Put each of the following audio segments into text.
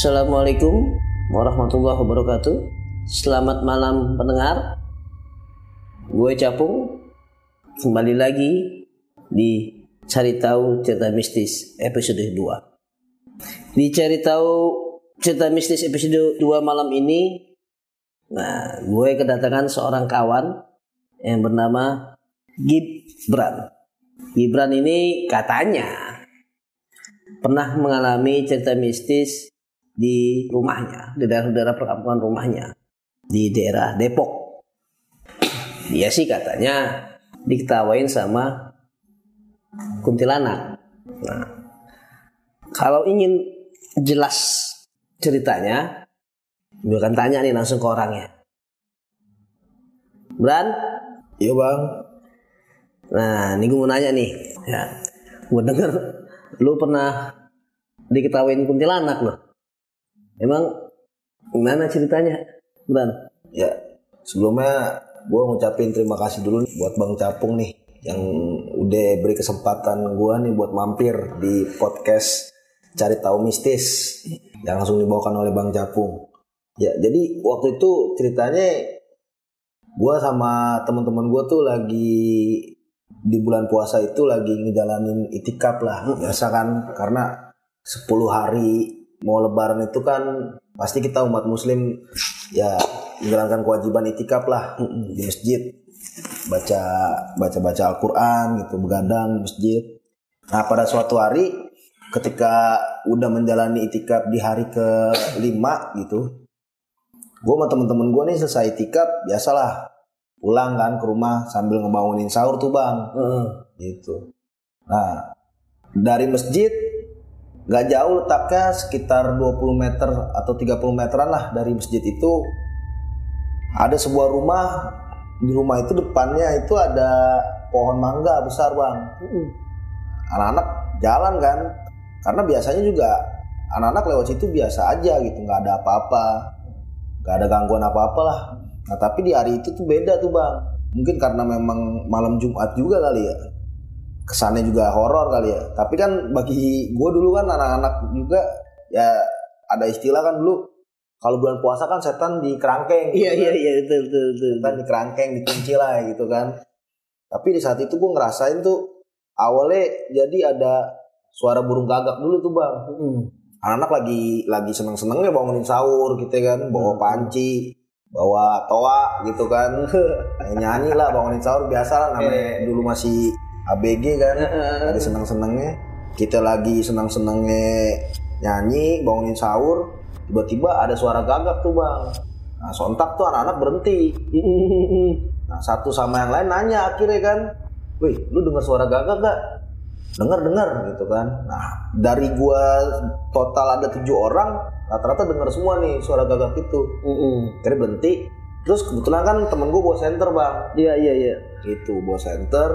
Assalamualaikum warahmatullahi wabarakatuh. Selamat malam pendengar. Gue Capung kembali lagi di Cari Tahu Cerita Mistis episode 2. Di Cari Tahu Cerita Mistis episode 2 malam ini nah, gue kedatangan seorang kawan yang bernama Gibran. Gibran ini katanya pernah mengalami cerita mistis di rumahnya, di daerah-daerah perkampungan rumahnya, di daerah Depok. Dia sih katanya diketawain sama kuntilanak. Nah, kalau ingin jelas ceritanya, gue akan tanya nih langsung ke orangnya. Bran? Iya bang. Nah, ini gue mau nanya nih. Ya, gue denger lu pernah diketawain kuntilanak loh. Emang gimana ceritanya, Bran? Ya sebelumnya gue ngucapin terima kasih dulu nih buat Bang Capung nih yang udah beri kesempatan gue nih buat mampir di podcast cari tahu mistis yang langsung dibawakan oleh Bang Capung. Ya jadi waktu itu ceritanya gue sama teman-teman gue tuh lagi di bulan puasa itu lagi ngejalanin itikaf lah biasa kan karena 10 hari mau lebaran itu kan pasti kita umat muslim ya menjalankan kewajiban itikaf lah di masjid. Baca baca baca Al-Quran gitu begadang di masjid. Nah pada suatu hari ketika udah menjalani itikaf di hari ke lima gitu gue sama temen-temen gue nih selesai itikaf biasalah pulang kan ke rumah sambil ngebangunin sahur tuh bang. Gitu. Nah dari masjid nggak jauh letaknya sekitar 20 meter atau 30 meteran lah dari masjid itu. Ada sebuah rumah. Di rumah itu depannya itu ada pohon mangga besar bang. Anak-anak jalan kan. Karena biasanya juga anak-anak lewat situ biasa aja gitu. Nggak ada apa-apa. Nggak ada gangguan apa-apa lah. Nah tapi di hari itu tuh beda tuh bang. Mungkin karena memang malam Jumat juga kali ya kesannya juga horor kali ya. Tapi kan bagi gue dulu kan anak-anak juga ya ada istilah kan dulu kalau bulan puasa kan setan di kerangkeng Iya gitu iya kan. iya betul betul betul. setan di kerangkeng dikunci lah gitu kan. Tapi di saat itu gue ngerasain tuh awalnya jadi ada suara burung gagak dulu tuh bang. Anak-anak lagi lagi seneng-senengnya bangunin sahur gitu kan bawa panci bawa toa gitu kan. Kayak nyanyi lah bangunin sahur biasa lah namanya. Dulu masih ABG kan lagi seneng-senengnya. Kita lagi seneng-senengnya nyanyi bangunin sahur tiba-tiba ada suara gagak tuh bang. Nah sontak tuh anak-anak berhenti. Nah satu sama yang lain nanya akhirnya kan wih lu dengar suara gagak gak dengar dengar gitu kan. Nah dari gua total ada tujuh orang rata-rata dengar semua nih suara gagak itu. Akhirnya berhenti. Terus kebetulan kan temen gua bawa senter bang. Iya iya iya. gitu bawa center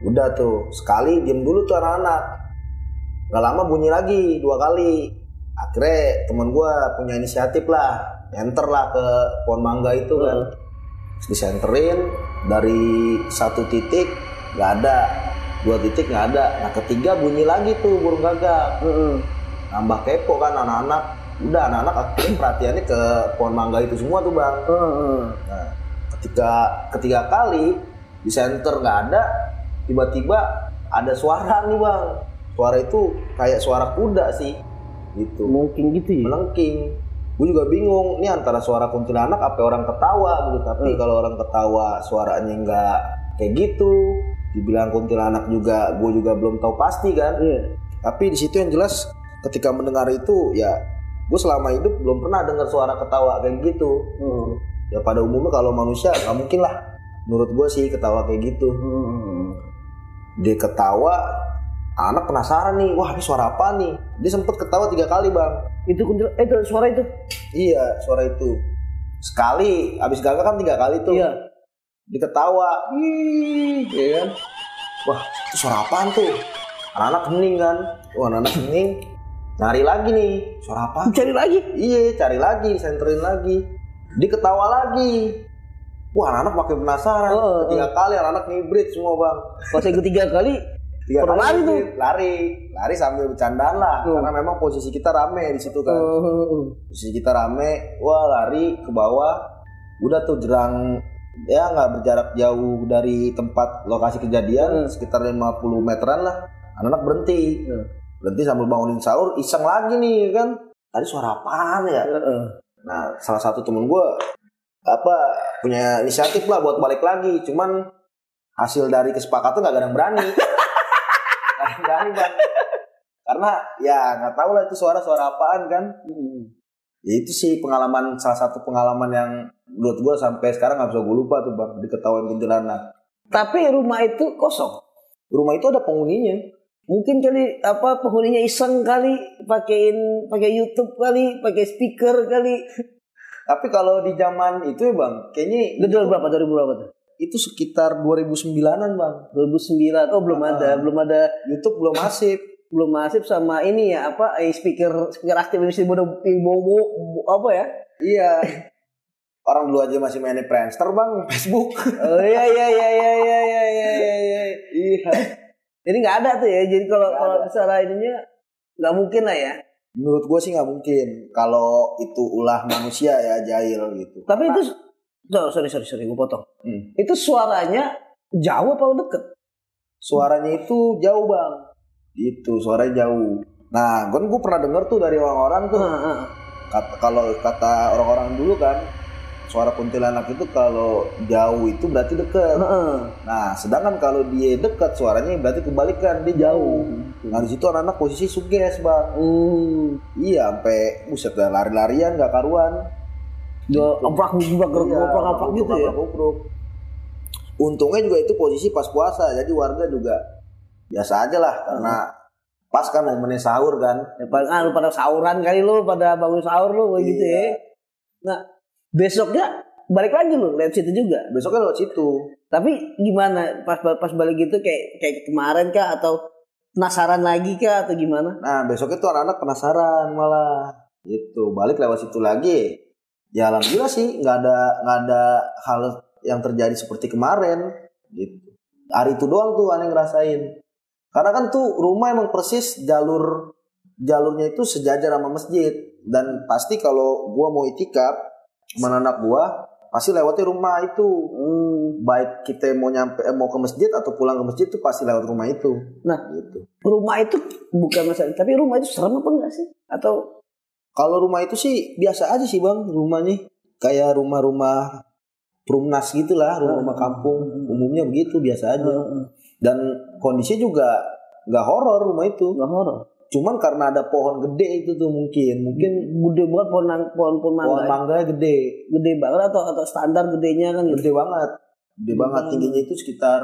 udah tuh sekali diem dulu tuh anak-anak. Nggak lama bunyi lagi dua kali. Akhirnya temen gue punya inisiatif lah enter lah ke pohon mangga itu kan. Terus disenterin dari satu titik nggak ada. Dua titik nggak ada. Nah ketiga bunyi lagi tuh burung gagak. Nambah kepo kan anak-anak. Udah anak-anak akhirnya perhatiannya ke pohon mangga itu semua tuh bang. Nah, ketika ketiga kali di center nggak ada, tiba-tiba ada suara nih bang. Suara itu kayak suara kuda sih, gitu. Mungkin gitu ya. Melengking. Gue juga bingung, ini antara suara kuntilanak apa orang ketawa gitu. Tapi kalau orang ketawa suaranya nggak kayak gitu, dibilang kuntilanak juga, gue juga belum tahu pasti kan. Iya. Tapi di situ yang jelas ketika mendengar itu ya gue selama hidup belum pernah dengar suara ketawa kayak gitu ya pada umumnya kalau manusia nggak mungkin lah menurut gue sih ketawa kayak gitu dia ketawa anak penasaran nih wah ini suara apa nih? Dia sempet ketawa tiga kali bang. Itu kuntil eh itu suara itu. iya suara itu. Sekali abis gagal kan tiga kali tuh. Iya. diketawa Ih, ya kan? Wah itu suara apaan tuh? Anak-anak hening kan? Wah anak-anak hening. Nyari lagi nih suara apa Cari lagi. iya cari lagi senterin lagi. Diketawa lagi wah anak-anak makin penasaran. Oh, tiga kali anak-anak ngibrit semua bang. Pas yang ketiga kali tiga kali lari tuh. lari. Lari sambil bercandaan lah. Tuh. karena memang posisi kita rame di situ kan. Uh, posisi kita rame wah lari ke bawah. Udah tuh jerang. Ya nggak berjarak jauh dari tempat lokasi kejadian Hmm. sekitar 50 meteran lah. Anak-anak berhenti. Hmm. berhenti sambil bangunin sahur iseng lagi nih kan? Tadi suara apaan ya? Uh. nah salah satu temen gue apa punya inisiatif lah buat balik lagi cuman hasil dari kesepakatan nggak ada yang berani yang berani bang karena ya nggak tahu lah itu suara-suara apaan kan Hmm. ya itu sih pengalaman salah satu pengalaman yang menurut gue sampai sekarang nggak bisa gue lupa tuh bang diketahui kuntilanak Tapi rumah itu kosong. rumah itu ada penghuninya Mungkin kali apa penghuninya iseng kali pakein pakai YouTube kali, pakai speaker kali. Tapi kalau di zaman itu ya bang kayaknya Itu tahun berapa? 2000 berapa tuh? itu sekitar 2009an bang 2009. Oh, belum ada, Ah. belum ada YouTube belum masif belum masif sama ini ya apa eh, speaker speaker aktif ini bodo bobo apa ya? iya orang dulu aja masih main Friendster bang Facebook Oh iya iya iya iya iya iya iya iya. iya. iya Jadi nggak ada tuh ya. Jadi kalau kalau ada. misalnya ininya nggak mungkin lah ya. Menurut gue sih nggak mungkin kalau itu ulah manusia ya jahil gitu Tapi itu oh, sorry sorry sorry gue potong. Hmm. Itu suaranya jauh apa deket? suaranya itu jauh bang itu suaranya jauh nah kan gue pernah denger tuh dari orang-orang tuh kalau kata orang-orang dulu kan suara kuntilanak itu kalau jauh itu berarti deket Heeh. nah sedangkan kalau dia deket suaranya berarti kebalikan dia jauh nah di situ anak-anak posisi suges bang Hmm. iya sampai buset dah lari-larian gak karuan Dia oprak oprak Iya, oprak oprak gitu ya. Untungnya juga itu posisi pas puasa, jadi warga juga biasa aja lah karena pas kan momennya sahur kan. Ya, ah, lu pada sahuran kali lu, pada bangun sahur lu kayak gitu ya. Iya. Nah, besoknya balik lagi lu lihat situ juga. Besoknya lewat situ. Tapi gimana pas pas balik gitu kayak kayak kemarin kah atau penasaran lagi kah atau gimana? Nah besoknya tuh anak-anak penasaran malah gitu balik lewat situ lagi. Ya alhamdulillah sih nggak ada nggak ada hal yang terjadi seperti kemarin gitu. Hari itu doang tuh aneh ngerasain. Karena kan tuh rumah emang persis jalur jalurnya itu sejajar sama masjid dan pasti kalau gua mau itikaf sama anak gua pasti lewatnya rumah itu. Hmm. baik kita mau nyampe eh, mau ke masjid atau pulang ke masjid tuh pasti lewat rumah itu. Nah. gitu. Rumah itu bukan masalah, tapi rumah itu serem apa enggak sih? Atau Kalau rumah itu sih biasa aja sih bang rumahnya. Kayak rumah-rumah perumnas gitulah rumah-rumah kampung. Umumnya begitu biasa aja. Dan kondisi juga nggak horor rumah itu. Enggak horor? Cuman karena ada pohon gede itu tuh mungkin mungkin Gede banget pohon pohon pohon mangga. pohon mangganya gede Gede banget atau atau standar gedenya kan gitu. gede banget gede banget Hmm. tingginya itu sekitar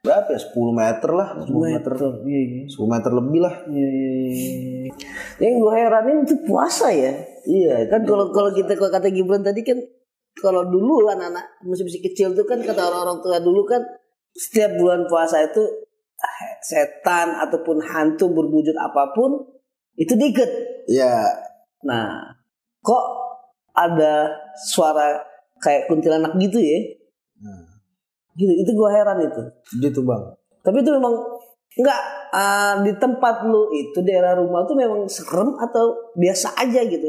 berapa ya 10 meter lah 10 meter Iya, iya. 10 meter lebih lah Iya, iya, iya. Yang gue heranin itu puasa ya. iya Kan kalau kalau kita kalau kata Gibran tadi kan kalau dulu anak-anak masih masih kecil tuh kan kata orang-orang tua dulu kan setiap bulan puasa itu setan ataupun hantu berwujud apa pun itu diikat. iya Nah, kok ada suara kayak kuntilanak gitu ya? Nah, Gitu, itu gue heran itu. gitu bang Tapi itu memang enggak ah, di tempat lu itu daerah rumah tuh memang serem atau biasa aja gitu.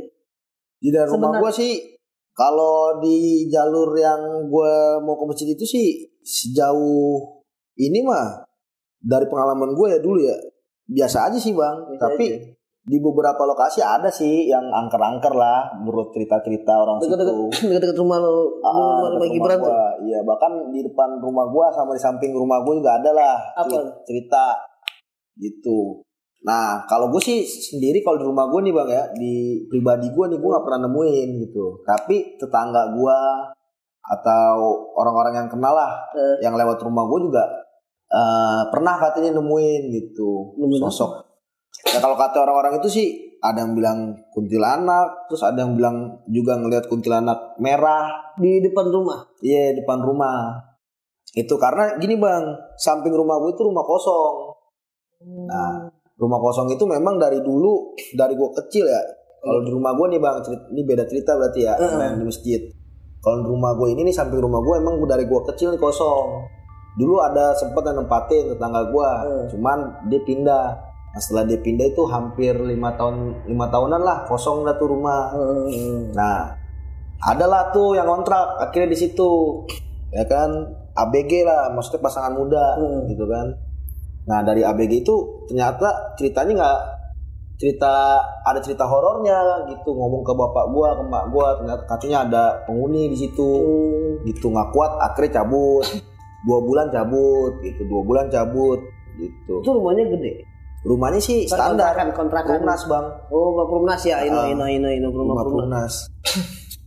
Di daerah rumah gue sih kalau di jalur yang gue mau ke masjid itu sih sejauh ini mah dari pengalaman gue ya dulu ya biasa aja sih bang. Biasa Tapi aja. di beberapa lokasi ada sih yang angker-angker lah menurut cerita-cerita orang Dekat-dekat situ. dekat-dekat rumah lu, Ah, rumah, rumah Gibran tuh. Iya bahkan di depan rumah gua sama di samping rumah gua juga ada lah Apa? cer- cerita gitu. Nah kalau gue sih sendiri kalau di rumah gue nih bang ya di pribadi gue nih gue nggak pernah nemuin gitu. Tapi tetangga gua atau orang-orang yang kenal lah Eh. yang lewat rumah gue juga eh, pernah katanya nemuin gitu Nemuin sosok. Ya kalau kata orang-orang itu sih ada yang bilang kuntilanak, terus ada yang bilang juga ngelihat kuntilanak merah Di depan rumah. Iya depan rumah. Itu karena gini bang, samping rumah gue itu rumah kosong. Nah, rumah kosong itu memang dari dulu dari gue kecil ya. Kalau di rumah gue nih bang, ini beda cerita berarti ya, Heeh. yang di masjid. Kalau di rumah gue ini nih samping rumah gue emang dari gue kecil nih kosong. Dulu ada sempat yang nempatin tetangga gua Hmm. cuman dia pindah nah setelah dia pindah itu hampir lima tahun lima tahunan lah kosong dah tuh rumah Hmm. nah adalah tuh yang kontrak akhirnya di situ ya kan ABG lah maksudnya pasangan muda Hmm. gitu kan nah dari ABG itu ternyata ceritanya nggak cerita ada cerita horornya gitu ngomong ke bapak gua ke mak gua ternyata katanya ada penghuni di situ Hmm. gitu nggak kuat akhirnya cabut dua bulan cabut gitu dua bulan cabut gitu Itu rumahnya gede. rumahnya sih standar Kontrakan, kontrakan. Perumnas bang Oh, Perumnas ya, Ino, Ah. Ino, Ino, Ino, rumah rumah Perumnas.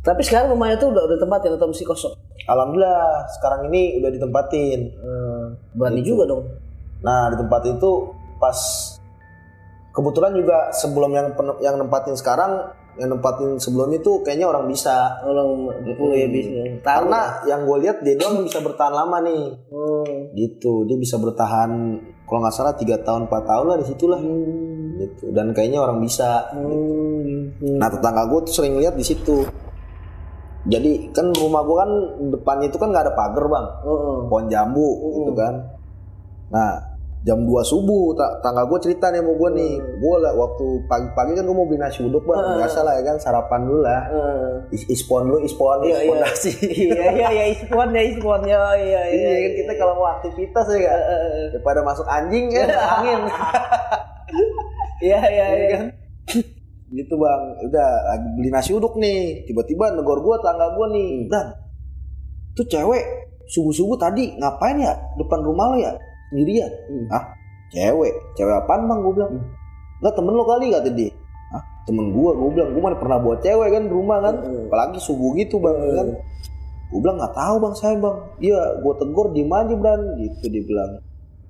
Tapi sekarang rumahnya tuh udah udah tempatin atau masih kosong? alhamdulillah sekarang ini udah ditempatin Hmm. Berani Gitu. juga dong. nah ditempatin itu pas kebetulan juga sebelum yang yang nempatin sekarang yang nempatin sebelum itu kayaknya orang bisa Orang puluh ya bisa. Tahu. karena yang gue lihat dia doang bisa bertahan lama nih Hmm. gitu dia bisa bertahan kalau nggak salah tiga tahun 4 tahun lah di situ lah Hmm. gitu dan kayaknya orang bisa Hmm, gitu. nah tetangga gue tuh sering lihat di situ jadi kan rumah gue kan depannya itu kan nggak ada pagar bang Oh, oh. pohon jambu gitu kan nah jam 2 subuh ta- tangga gue cerita nih sama gue nih. Gue lah waktu pagi-pagi kan gue mau beli nasi uduk bang. Biasa lah ya kan sarapan dulu lah. Hmm. Is- ispon dulu ispon Iya, ispon iya. nasi. Iya, iya, iya, ispon ya, ispon. Ya, iya, iya. Iya kan kita kalau mau aktivitas ya kan daripada masuk anjing kan. angin. Iya, iya, Iya iya. kan? Gitu bang. Udah lagi beli nasi uduk nih. Tiba-tiba negor gua tangga gua nih. Dan tuh cewek subuh subuh tadi ngapain ya? Depan rumah lo ya sendirian Hmm. ah cewek. Cewek apaan bang? Gua bilang. Nggak temen lo kali kata dia ah temen gua gua bilang. Gua mana pernah bawa cewek kan di rumah kan? Hmm. apalagi subuh gitu bang kan? Gua bilang nggak tahu bang saya bang. Iya gua tegur diem aja bran. Gitu dia bilang.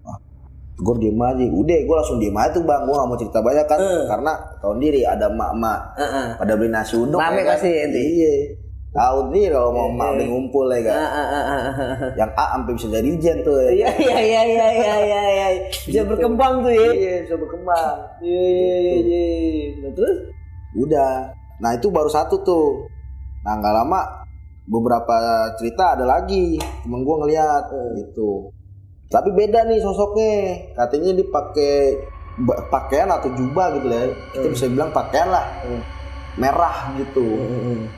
Ah tegur diem aja. Udah gua langsung diem aja tuh bang. Gua gak mau cerita banyak kan? Hmm. karena tahun diri ada emak-emak Heeh. pada beli nasi uduk Rame ya kan? pasti, ente. iya tahu nih kalau mau emak beli ngumpul ya kan yang A sampai bisa jadi jen tuh ya. Iya, iya, iya, iya, iya, iya, iya. Bisa berkembang tuh ya. iya bisa berkembang. Iya, iya, iya, iya. Nah, terus? udah. Nah itu baru satu tuh. Nah nggak lama beberapa cerita ada lagi. Temen gua ngeliat gitu. Tapi beda nih sosoknya. Katanya dia pakai ba- pakaian atau jubah gitu ya. Kita bisa bilang pakaian lah merah gitu.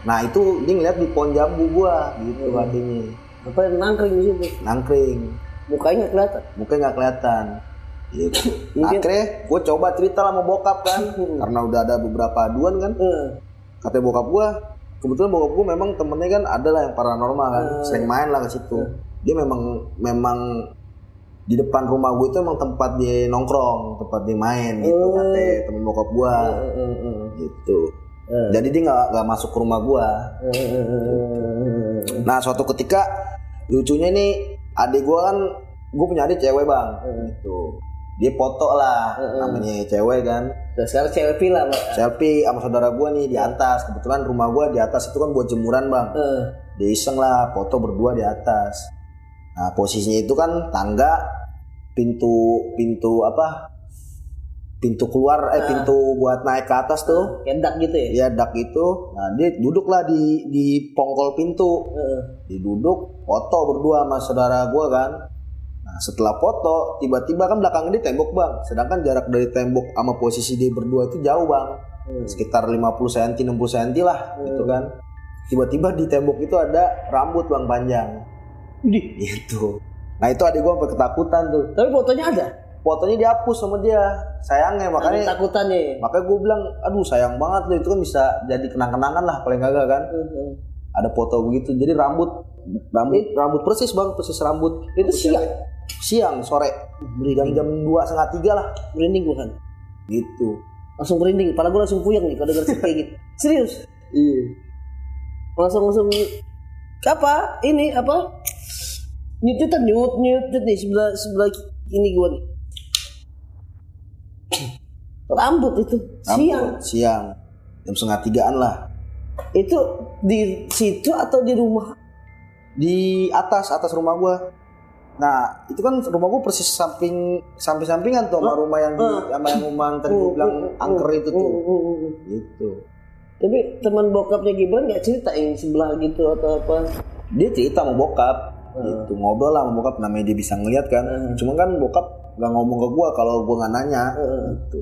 Nah itu dia ngeliat di pohon jambu gua gitu katanya Apa yang nangkring di situ? nangkring. Mukanya kelihatan. mukanya nggak kelihatan. Gitu. Akhirnya gue coba cerita lah sama bokap kan. Karena udah ada beberapa aduan kan. Heeh. katanya bokap gue kebetulan bokap gue memang temennya kan ada lah yang paranormal kan. Sering main lah ke situ. Dia memang memang di depan rumah gue itu emang tempat dia nongkrong tempat dia main gitu katanya temen bokap gue Heeh, heeh. Gitu jadi dia nggak nggak masuk ke rumah gue Heeh. nah suatu ketika lucunya nih adik gue kan gue punya adik cewek bang. Gitu. Dia foto lah namanya cewek kan. Terus sekarang cewek pila, Pak. selfie sama saudara gue nih di atas. Kebetulan rumah gue di atas itu kan buat jemuran bang. Dia iseng lah foto berdua di atas. Nah posisinya itu kan tangga pintu pintu apa pintu keluar eh pintu buat naik ke atas tuh. Kendak gitu ya? ya dak itu. Nah dia duduklah di di pongkol pintu. Heeh. dia duduk foto berdua sama saudara gue kan. Nah setelah foto tiba-tiba kan belakangnya dia tembok bang. Sedangkan jarak dari tembok sama posisi dia berdua itu jauh bang. Hmm. sekitar 50 cm 60 cm lah gitu kan. Tiba-tiba di tembok itu ada rambut bang panjang. Widih. gitu. Nah itu adik gue sampai ketakutan tuh. Tapi fotonya ada. Fotonya dihapus sama dia sayangnya Ada makanya takutannya ya? makanya gue bilang aduh sayang banget loh itu kan bisa jadi kenang-kenangan lah paling kagak kan Heeh. ada foto begitu jadi rambut rambut rambut persis bang persis rambut Itu Rambut siang? cewek. siang sore jam jam dua setengah tiga lah Merinding gua kan. gitu Langsung merinding. Kepala gua langsung puyeng nih kalau denger kayak gitu. Serius. iya langsung langsung apa ini apa nyut nyut nyut nyut nih sebelah sebelah ini gua nih rambut itu. Siang. siang. Jam setengah tigaan lah. Itu di situ atau di rumah? Di atas atas rumah gua. Nah itu kan rumah gua persis samping samping sampingan tuh sama rumah yang di sama yang rumah yang tadi gua bilang angker itu tuh. gitu. Tapi teman bokapnya Gibran nggak cerita yang sebelah gitu atau apa? Dia cerita sama bokap. Gitu. Ngobrol lah sama bokap namanya dia bisa ngeliat kan. Hmm. Cuma kan bokap gak ngomong ke gua kalau gua nggak nanya. Heeh. Gitu.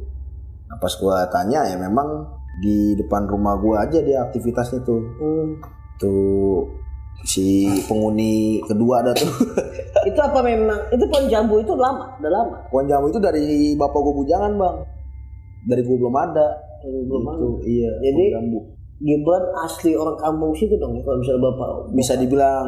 Nah pas gua tanya ya memang di depan rumah gua aja dia aktivitasnya tuh. Hmm. Tuh si penghuni kedua ada tuh. Itu apa memang? Itu pohon jambu itu lama, udah lama. Pohon jambu itu dari bapak gua bujangan bang. Dari gua belum ada. Belum Gitu, Iya. Jadi- jambu. Gibran asli orang kampung situ dong ya, kalau misalnya bapak. Bisa dibilang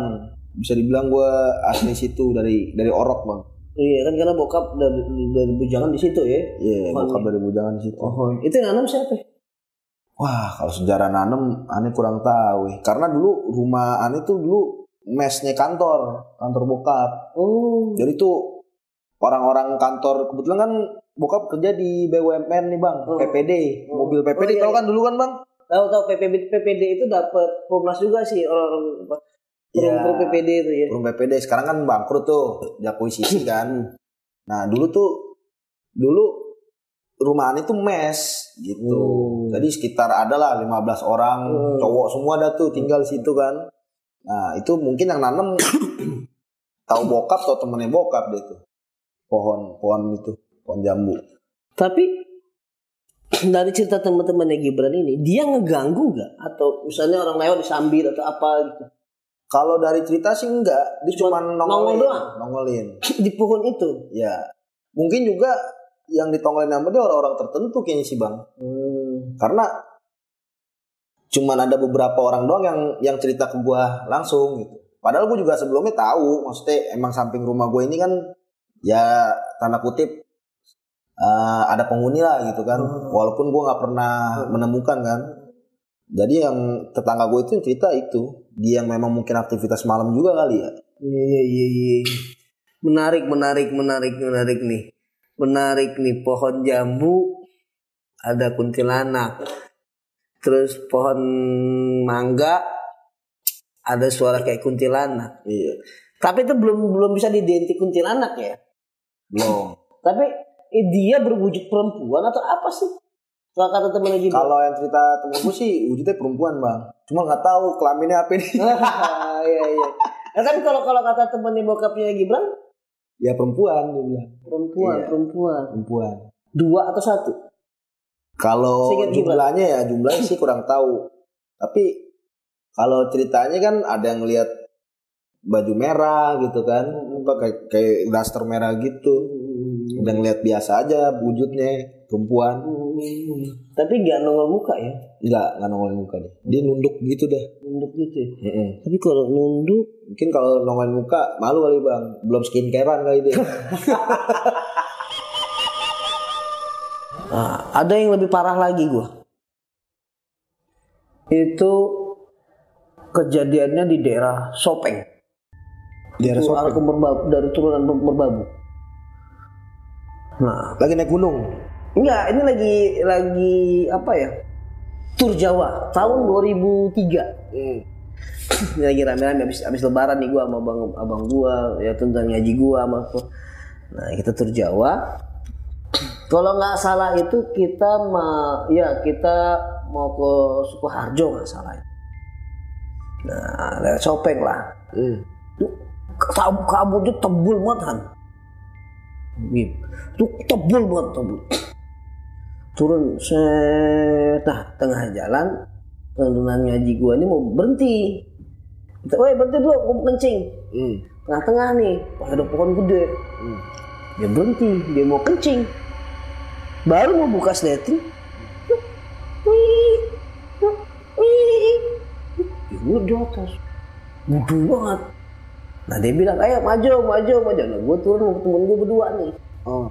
bisa dibilang gua asli situ dari dari orok bang. Iya kan karena bokap dari, dari bujangan di situ ya. Iya, Pohon bokap dari bujangan di situ. Pohon. Itu yang nanam siapa? Wah, kalau sejarah nanem aneh kurang tahu. ya. Karena dulu rumah aneh tuh dulu mesnya kantor, kantor bokap. Oh. Jadi tuh orang-orang kantor kebetulan kan bokap kerja di BUMN nih bang, Oh. PPD, Oh. mobil PPD Oh, iya, tau kan dulu kan bang? Tahu tahu PPD PPD itu dapat Promnas juga sih orang-orang apa? Iya. Perum PPD itu ya. Rumah PPD sekarang kan bangkrut tuh, diakuisisi kan. Nah dulu tuh dulu rumah aneh tuh mes gitu. Hmm. Jadi sekitar ada lah 15 orang Hmm. cowok semua ada tuh tinggal situ kan. Nah itu mungkin yang nanam tahu bokap atau temennya bokap deh tuh pohon pohon itu pohon jambu. Tapi dari cerita teman-temannya Gibran ini, dia ngeganggu nggak? Atau misalnya orang lewat disambit atau apa gitu? Kalau dari cerita sih enggak, dia Cuma cuma nongol nongolin, doang? nongolin. Di pohon itu. Ya mungkin juga yang ditongolin sama dia orang-orang tertentu kayaknya sih bang. Hmm. karena cuman ada beberapa orang doang yang yang cerita ke gua langsung gitu padahal gua juga sebelumnya tahu maksudnya emang samping rumah gue ini kan ya tanda kutip eh, ada penghuni lah gitu kan Hmm. walaupun gua nggak pernah menemukan kan jadi yang tetangga gue itu cerita itu dia yang memang mungkin aktivitas malam juga kali ya Iya iya iya. iya. Menarik menarik menarik menarik nih. Menarik nih pohon jambu ada kuntilanak. Terus pohon mangga ada suara kayak kuntilanak. iya Tapi itu belum belum bisa diidentik kuntilanak ya. belum Tapi eh, dia berwujud perempuan atau apa sih? Kalau kata temen lagi. kalau yang cerita temen gue sih wujudnya perempuan bang cuma nggak tahu kelaminnya apa ini Iya iya. Nah, tapi kalau kalau kata temennya bokapnya Gibran, ya perempuan dia bilang perempuan, Iya. perempuan. perempuan Dua atau satu? Kalau jumlahnya ya jumlahnya sih kurang tahu. Tapi kalau ceritanya kan ada yang lihat baju merah gitu kan, apa kayak kayak daster merah gitu. Ada yang lihat biasa aja wujudnya perempuan. Tapi nggak nongol muka ya, Enggak, enggak nongolin muka deh. Dia nunduk gitu dah. nunduk gitu. ya. Mm-mm. Tapi kalau nunduk, Mungkin kalau nongolin muka malu kali bang, belum skincarean kali dia. nah, ada yang lebih parah lagi gua. Itu kejadiannya di daerah Sopeng. Daerah Sopeng. dari turunan Merbabu. Nah, Lagi naik gunung. enggak, ini lagi lagi apa ya? Tur Jawa tahun 2003. Ini lagi rame-rame habis habis lebaran nih gua sama abang abang gua ya tentang ngaji gua sama apa. Nah, kita tur Jawa. Kalau nggak salah itu kita ma ya kita mau ke Sukoharjo nggak salah. Nah, lewat Sopeng lah. Hmm. Kabut kabutnya tebul banget kan. Gitu. Itu tebul banget tebul. Turun set, nah tengah jalan teman ngaji gua ini mau berhenti. Woi berhenti dulu, gua mau kencing. Hmm. Tengah-tengah nih, ada pohon gede. Hmm. Dia berhenti, dia mau kencing. Baru mau buka sleting. Wih, wih, Gue di atas. Gede banget. Nah dia bilang, ayo maju, maju, maju. Nah gue turun sama temen gue berdua nih. Oh.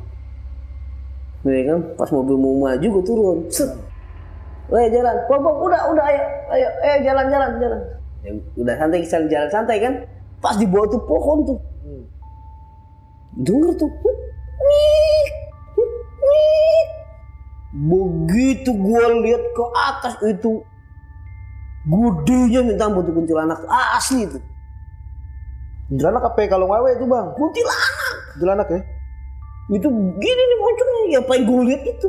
Nih kan, pas mobil mau maju gue turun. Set. Ayo jalan, bang, udah, udah, ayo, ayo, ayo jalan, jalan, jalan. Ya, udah santai, jalan, jalan santai kan. Pas di bawah tuh pohon tuh. Dengar tuh. Wih, wih. Begitu gue lihat ke atas itu Gudenya minta ampun tuh kuntilanak asli itu. Kuntilanak apa ya? Kalau ngewe itu bang? Kuntilanak Kuntilanak ya? itu gini nih munculnya ya apa yang gue lihat itu?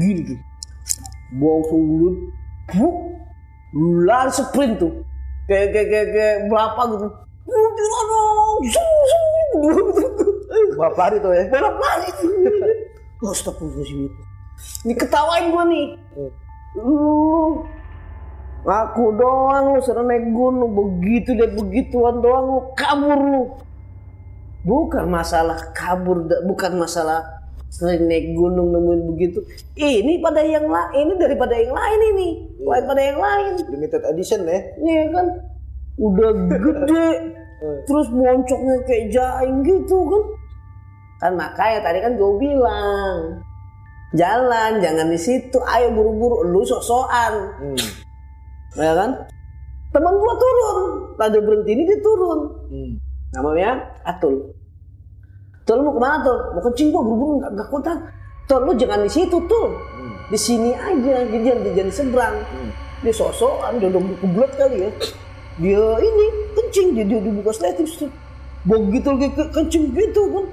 Gini tuh. Gua langsung lihat, buk, lari sprint tuh. kayak kayak kayak, kayak berapa gitu. Berapa hari tuh ya? balap lari Astagfirullahaladzim. Ini ketawain gua nih. Lu aku doang lu sering naik gunung. Begitu lihat begituan doang lu kabur lu. Bukan masalah kabur bukan masalah sering naik gunung nemuin begitu. Ini pada yang lain ini daripada yang lain ini. Daripada yang lain. Limited edition ya? Iya kan? Udah gede. Terus moncoknya kayak jaing gitu kan. Kan makanya tadi kan gue bilang jalan jangan di situ. Ayo buru-buru lu sok-sokan. Hmm. Ya kan? Teman gua turun. Tadi berhenti ini dia turun. Hmm. namanya Atul. Tul mau ke mana Tul? Mau kencing gua buru-buru nggak nggak kuat Tul lu jangan di situ Tul di sini aja jadi jangan jangan seberang. Dia sosokan dia udah kebelet kali ya. Dia ini kencing dia dia dibuka sleting tuh begitu lagi ke, kencing gitu kan.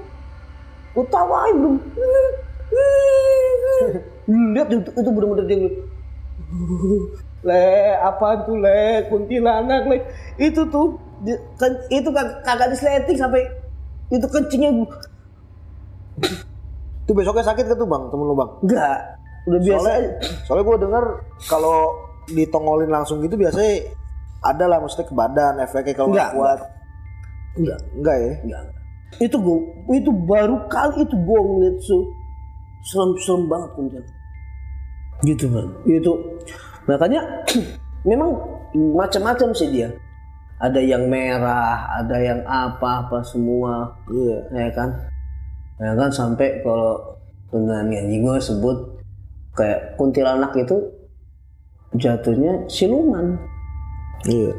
Gua tawain belum lihat itu, itu bener-bener dia. Le apaan tuh le kuntilanak le. Itu tuh di- kan, itu kag- kagak disleting sampai itu kencingnya Itu besoknya sakit gak tuh bang, temen lu bang? enggak udah biasa Soalnya, soalnya gue denger kalau ditongolin langsung gitu biasanya ada lah maksudnya ke badan efeknya kalau nggak kuat. enggak. Enggak ya? enggak. Itu gua itu baru kali itu gua ngeliat su serem-serem banget kuntilanak. Gitu kan itu makanya memang macam-macam sih dia. Ada yang merah ada yang apa apa semua. Iya. ya kan? Ya kan? Sampai kalau dengan nyanyi gue sebut kayak kuntilanak itu jatuhnya siluman. Iya.